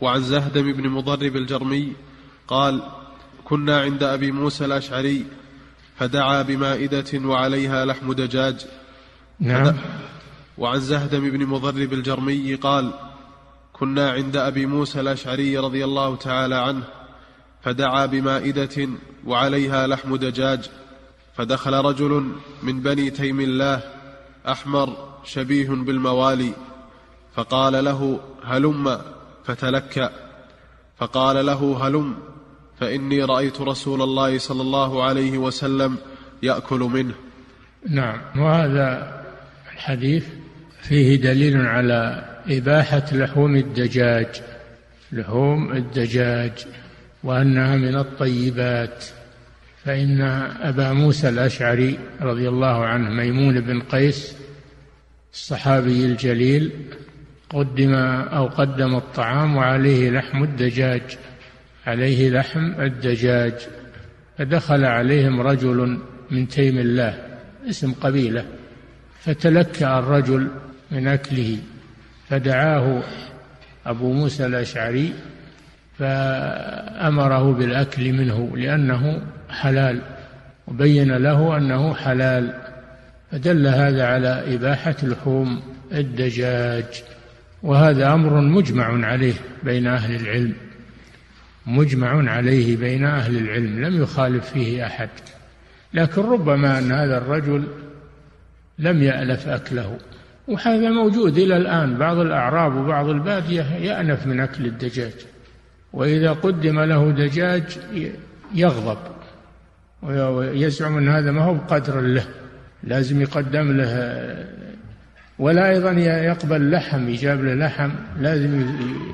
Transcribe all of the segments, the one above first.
وعن زهدم بن مضرب الجرمي قال كنا عند أبي موسى الأشعري فدعا بمائدة وعليها لحم دجاج. نعم. وعن زهدم بن مضرب الجرمي قال كنا عند أبي موسى الأشعري رضي الله تعالى عنه فدعا بمائدة وعليها لحم دجاج فدخل رجل من بني تيم الله أحمر شبيه بالموالي فقال له هلم؟ فتلكأ. فقال له هلم فإني رأيت رسول الله صلى الله عليه وسلم يأكل منه. نعم. وهذا الحديث فيه دليل على إباحة لحوم الدجاج لحوم الدجاج وأنها من الطيبات. فإن أبا موسى الأشعري رضي الله عنه ميمون بن قيس الصحابي الجليل قدم أو قدم الطعام وعليه لحم الدجاج عليه لحم الدجاج. فدخل عليهم رجل من تيم الله اسم قبيلة. فتلكأ الرجل من أكله فدعاه أبو موسى الأشعري فأمره بالأكل منه لأنه حلال وبين له أنه حلال. فدل هذا على إباحة لحوم الدجاج. وهذا أمر مجمع عليه بين أهل العلم مجمع عليه بين أهل العلم لم يخالف فيه أحد. لكن ربما أن هذا الرجل لم يألف أكله وهذا موجود إلى الآن. بعض الأعراب وبعض البادية يأنف من أكل الدجاج وإذا قدم له دجاج يغضب ويزعم أن هذا ما هو بقدر له لازم يقدم له ولا أيضا يقبل لحم يجاب له لحم لازم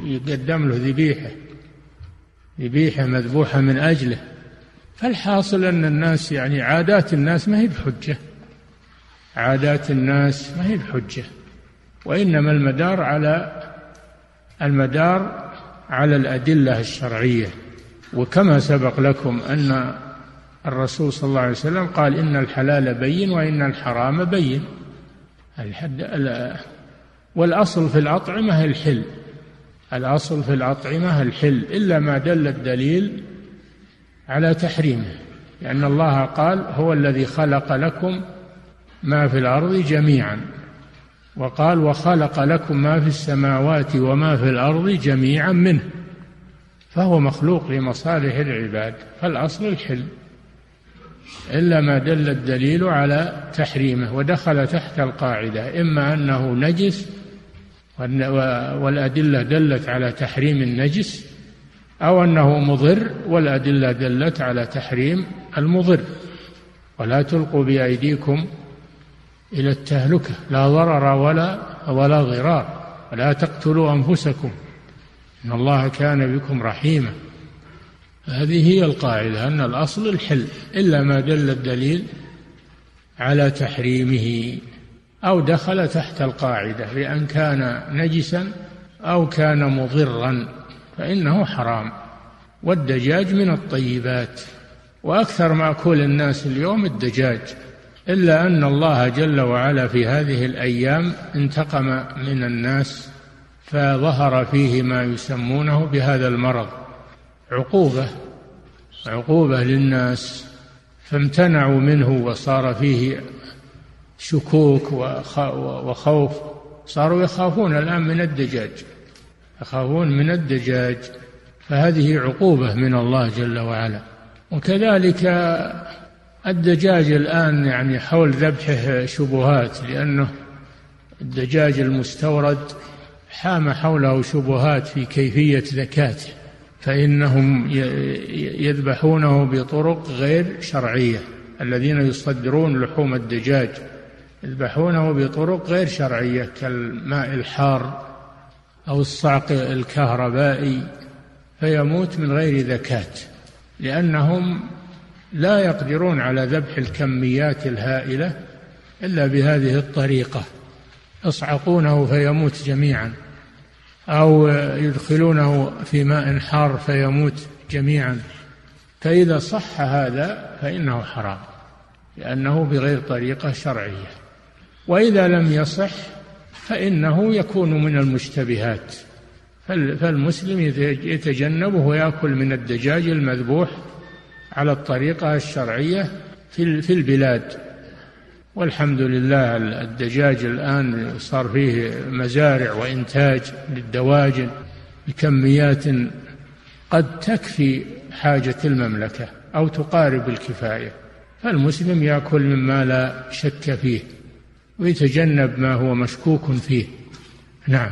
يقدم له ذبيحة ذبيحة مذبوحة من أجله. فالحاصل أن الناس يعني عادات الناس ما هي بحجة. عادات الناس ما هي بحجة. وإنما المدار على المدار على الأدلة الشرعية. وكما سبق لكم أن الرسول صلى الله عليه وسلم قال إن الحلال بين وإن الحرام بين. الحد والأصل في الأطعمة الحل. الأصل في الأطعمة الحل إلا ما دل الدليل على تحريمه. لأن الله قال هو الذي خلق لكم ما في الأرض جميعا. وقال وخلق لكم ما في السماوات وما في الأرض جميعا منه. فهو مخلوق لمصالح العباد فالأصل الحل. إلا ما دل الدليل على تحريمه ودخل تحت القاعدة إما أنه نجس والأدلة دلت على تحريم النجس أو أنه مضر والأدلة دلت على تحريم المضر. ولا تلقوا بأيديكم إلى التهلكة لا ضرر ولا ولا ضرار. ولا تقتلوا أنفسكم إن الله كان بكم رحيما. هذه هي القاعدة أن الأصل الحل إلا ما دل الدليل على تحريمه أو دخل تحت القاعدة بأن كان نجسا أو كان مضرا فإنه حرام. والدجاج من الطيبات. وأكثر مأكول الناس اليوم الدجاج إلا أن الله جل وعلا في هذه الأيام انتقم من الناس فظهر فيه ما يسمونه بهذا المرض. عقوبة عقوبة للناس. فامتنعوا منه وصار فيه شكوك وخوف. صاروا يخافون الآن من الدجاج يخافون من الدجاج. فهذه عقوبة من الله جل وعلا. وكذلك الدجاج الآن يعني حول ذبحه شبهات لأنه الدجاج المستورد حام حوله شبهات في كيفية زكاته فإنهم يذبحونه بطرق غير شرعية. الذين يصدرون لحوم الدجاج يذبحونه بطرق غير شرعية كالماء الحار أو الصعق الكهربائي فيموت من غير ذكاة لأنهم لا يقدرون على ذبح الكميات الهائلة إلا بهذه الطريقة. يصعقونه فيموت جميعا. أو يدخلونه في ماء حار فيموت جميعا. فإذا صح هذا فإنه حرام لأنه بغير طريقة شرعية. وإذا لم يصح فإنه يكون من المشتبهات. فالمسلم يتجنبه ويأكل من الدجاج المذبوح على الطريقة الشرعية في البلاد. والحمد لله الدجاج الآن صار فيه مزارع وإنتاج للدواجن بكميات قد تكفي حاجة المملكة أو تقارب الكفاية فالمسلم يأكل مما لا شك فيه ويتجنب ما هو مشكوك فيه. نعم.